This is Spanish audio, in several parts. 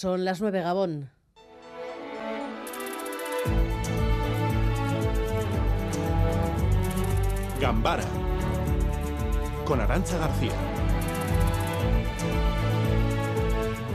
Son las nueve Gabón. Gambara con Arancha García.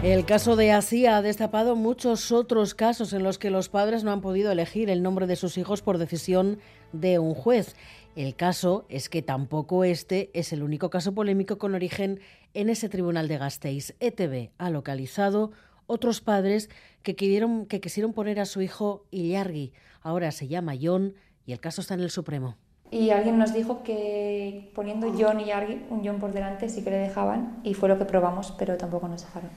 El caso de Asia ha destapado muchos otros casos en los que los padres no han podido elegir el nombre de sus hijos por decisión de un juez. El caso es que tampoco este es el único caso polémico con origen en ese tribunal de Gasteiz. ETV ha localizado otros padres que, que quisieron poner a su hijo Illargui. Ahora se llama John y el caso está en el Supremo. Y alguien nos dijo que poniendo John y Illargui, un John por delante, sí que le dejaban y fue lo que probamos, pero tampoco nos dejaron.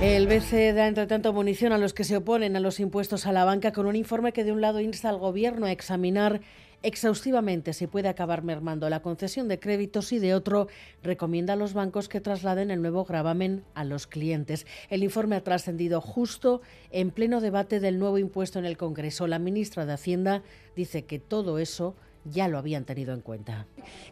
El BCE da, entre tanto, munición a los que se oponen a los impuestos a la banca con un informe que, de un lado, insta al Gobierno a examinar exhaustivamente si puede acabar mermando la concesión de créditos y de otro recomienda a los bancos que trasladen el nuevo gravamen a los clientes. El informe ha trascendido justo en pleno debate del nuevo impuesto en el Congreso. La ministra de Hacienda dice que todo eso ya lo habían tenido en cuenta.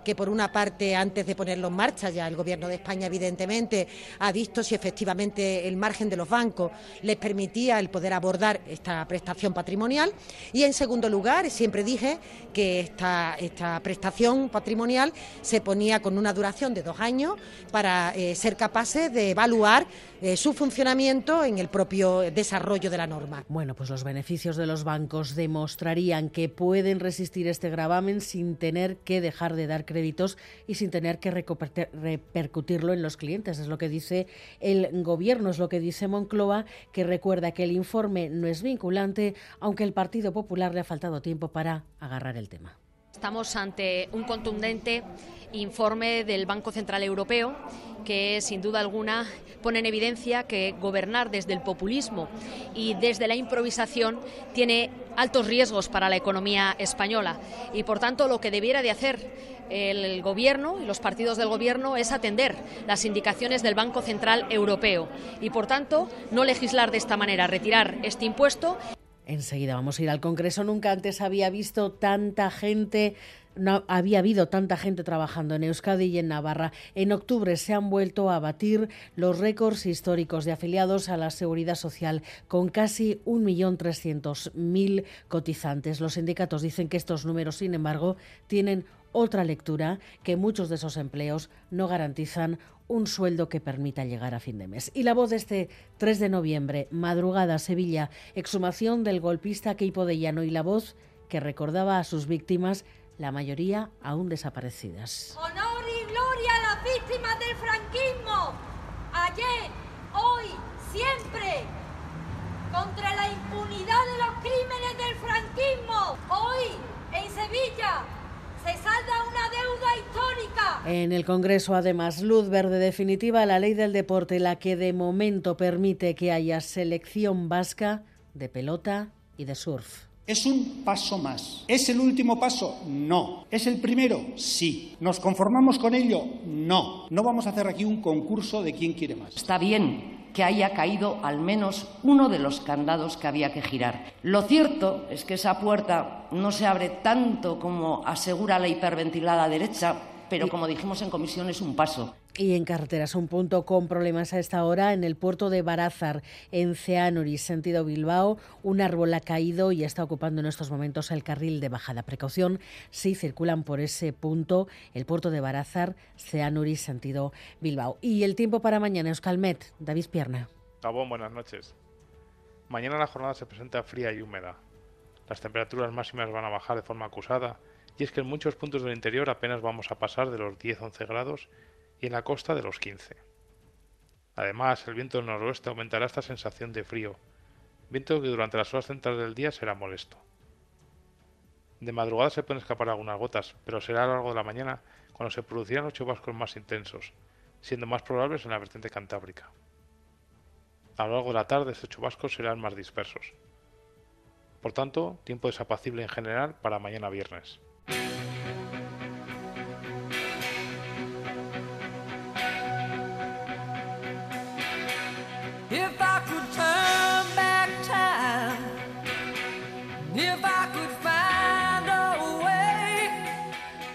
Que por una parte, antes de ponerlo en marcha, ya el Gobierno de España evidentemente ha visto si efectivamente el margen de los bancos les permitía el poder abordar esta prestación patrimonial y en segundo lugar, siempre dije que esta, esta prestación patrimonial se ponía con una duración de dos años para eh, ser capaces de evaluar eh, su funcionamiento en el propio desarrollo de la norma. Bueno, pues los beneficios de los bancos demostrarían que pueden resistir este gravamen sin tener que dejar de dar créditos y sin tener que repercutirlo en los clientes. Es lo que dice el gobierno, es lo que dice Moncloa, que recuerda que el informe no es vinculante, aunque el Partido Popular le ha faltado tiempo para agarrar el tema. Estamos ante un contundente informe del Banco Central Europeo que sin duda alguna pone en evidencia que gobernar desde el populismo y desde la improvisación tiene altos riesgos para la economía española y por tanto lo que debiera de hacer el gobierno y los partidos del gobierno es atender las indicaciones del Banco Central Europeo y por tanto no legislar de esta manera, retirar este impuesto. Enseguida vamos a ir al Congreso. Nunca antes había visto tanta gente no había habido tanta gente trabajando en Euskadi y en Navarra. En octubre se han vuelto a batir los récords históricos de afiliados a la Seguridad Social, con casi 1.300.000 cotizantes. Los sindicatos dicen que estos números, sin embargo, tienen otra lectura, que muchos de esos empleos no garantizan un sueldo que permita llegar a fin de mes. Y la voz de este 3 de noviembre, madrugada, Sevilla, exhumación del golpista Keipo de Llano y la voz que recordaba a sus víctimas la mayoría aún desaparecidas. Honor y gloria a las víctimas del franquismo. Ayer, hoy, siempre. Contra la impunidad de los crímenes del franquismo. Hoy, en Sevilla, se salda una deuda histórica. En el Congreso, además, luz verde definitiva a la ley del deporte, la que de momento permite que haya selección vasca de pelota y de surf. ¿Es un paso más? ¿Es el último paso? No. ¿Es el primero? Sí. ¿Nos conformamos con ello? No. No vamos a hacer aquí un concurso de quién quiere más. Está bien que haya caído al menos uno de los candados que había que girar. Lo cierto es que esa puerta no se abre tanto como asegura la hiperventilada derecha, pero como dijimos en comisión es un paso. Y en carreteras, un punto con problemas a esta hora en el puerto de Barázar, en Ceanuri, sentido Bilbao. Un árbol ha caído y está ocupando en estos momentos el carril de bajada. Precaución si circulan por ese punto el puerto de Barázar, Ceanuri, sentido Bilbao. Y el tiempo para mañana, Euskalmet, David Pierna. Gabón, buenas noches. Mañana la jornada se presenta fría y húmeda. Las temperaturas máximas van a bajar de forma acusada y es que en muchos puntos del interior apenas vamos a pasar de los 10-11 grados y en la costa de los 15. Además, el viento del noroeste aumentará esta sensación de frío, viento que durante las horas centrales del día será molesto. De madrugada se pueden escapar algunas gotas, pero será a lo largo de la mañana cuando se producirán los chubascos más intensos, siendo más probables en la vertiente cantábrica. A lo largo de la tarde estos chubascos serán más dispersos. Por tanto, tiempo desapacible en general para mañana viernes.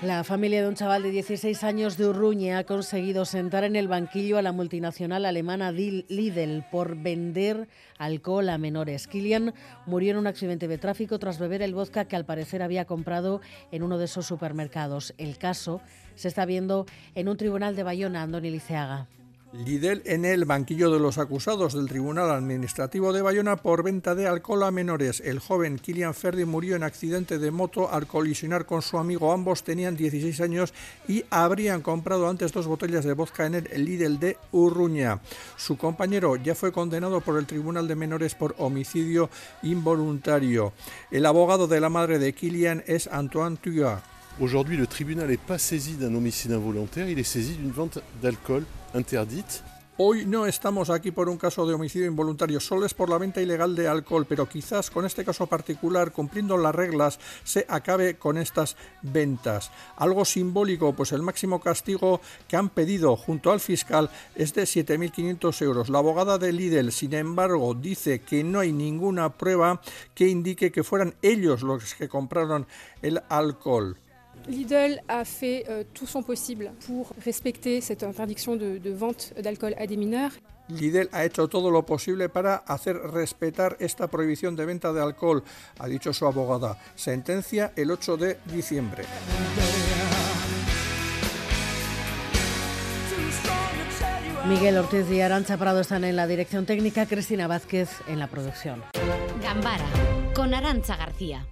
La familia de un chaval de 16 años de Urruñe ha conseguido sentar en el banquillo a la multinacional alemana Lidl por vender alcohol a menores. Kilian murió en un accidente de tráfico tras beber el vodka que al parecer había comprado en uno de esos supermercados. El caso se está viendo en un tribunal de Bayona, Andoni Liceaga. Lidl en el banquillo de los acusados del Tribunal Administrativo de Bayona por venta de alcohol a menores. El joven Kilian Ferdi murió en accidente de moto al colisionar con su amigo. Ambos tenían 16 años y habrían comprado antes dos botellas de vodka en el Lidl de Urruña. Su compañero ya fue condenado por el Tribunal de Menores por homicidio involuntario. El abogado de la madre de Kilian es Antoine Tuya. Aujourd'hui, le tribunal n'est pas saisi d'un homicide involontaire, il est saisi d'une vente d'alcool interdite. Hoy no estamos aquí por un caso de homicidio involuntario, solo es por la venta ilegal de alcohol, pero quizás con este caso particular, cumpliendo las reglas, se acabe con estas ventas. Algo simbólico, pues el máximo castigo que han pedido junto al fiscal es de 7.500 euros. La abogada de Lidl, sin embargo, dice que no hay ninguna prueba que indique que fueran ellos los que compraron el alcohol. Lidl a fait euh, tout son possible pour respecter cette interdiction de, de vente d'alcool à des mineurs. Lidl ha hecho todo lo posible para hacer respetar esta prohibición de venta de alcohol, ha dicho su abogada. Sentencia el 8 de diciembre. Miguel Ortiz y Arancha Prado están en la dirección técnica, Cristina Vázquez en la producción. Gambara con Arancha García.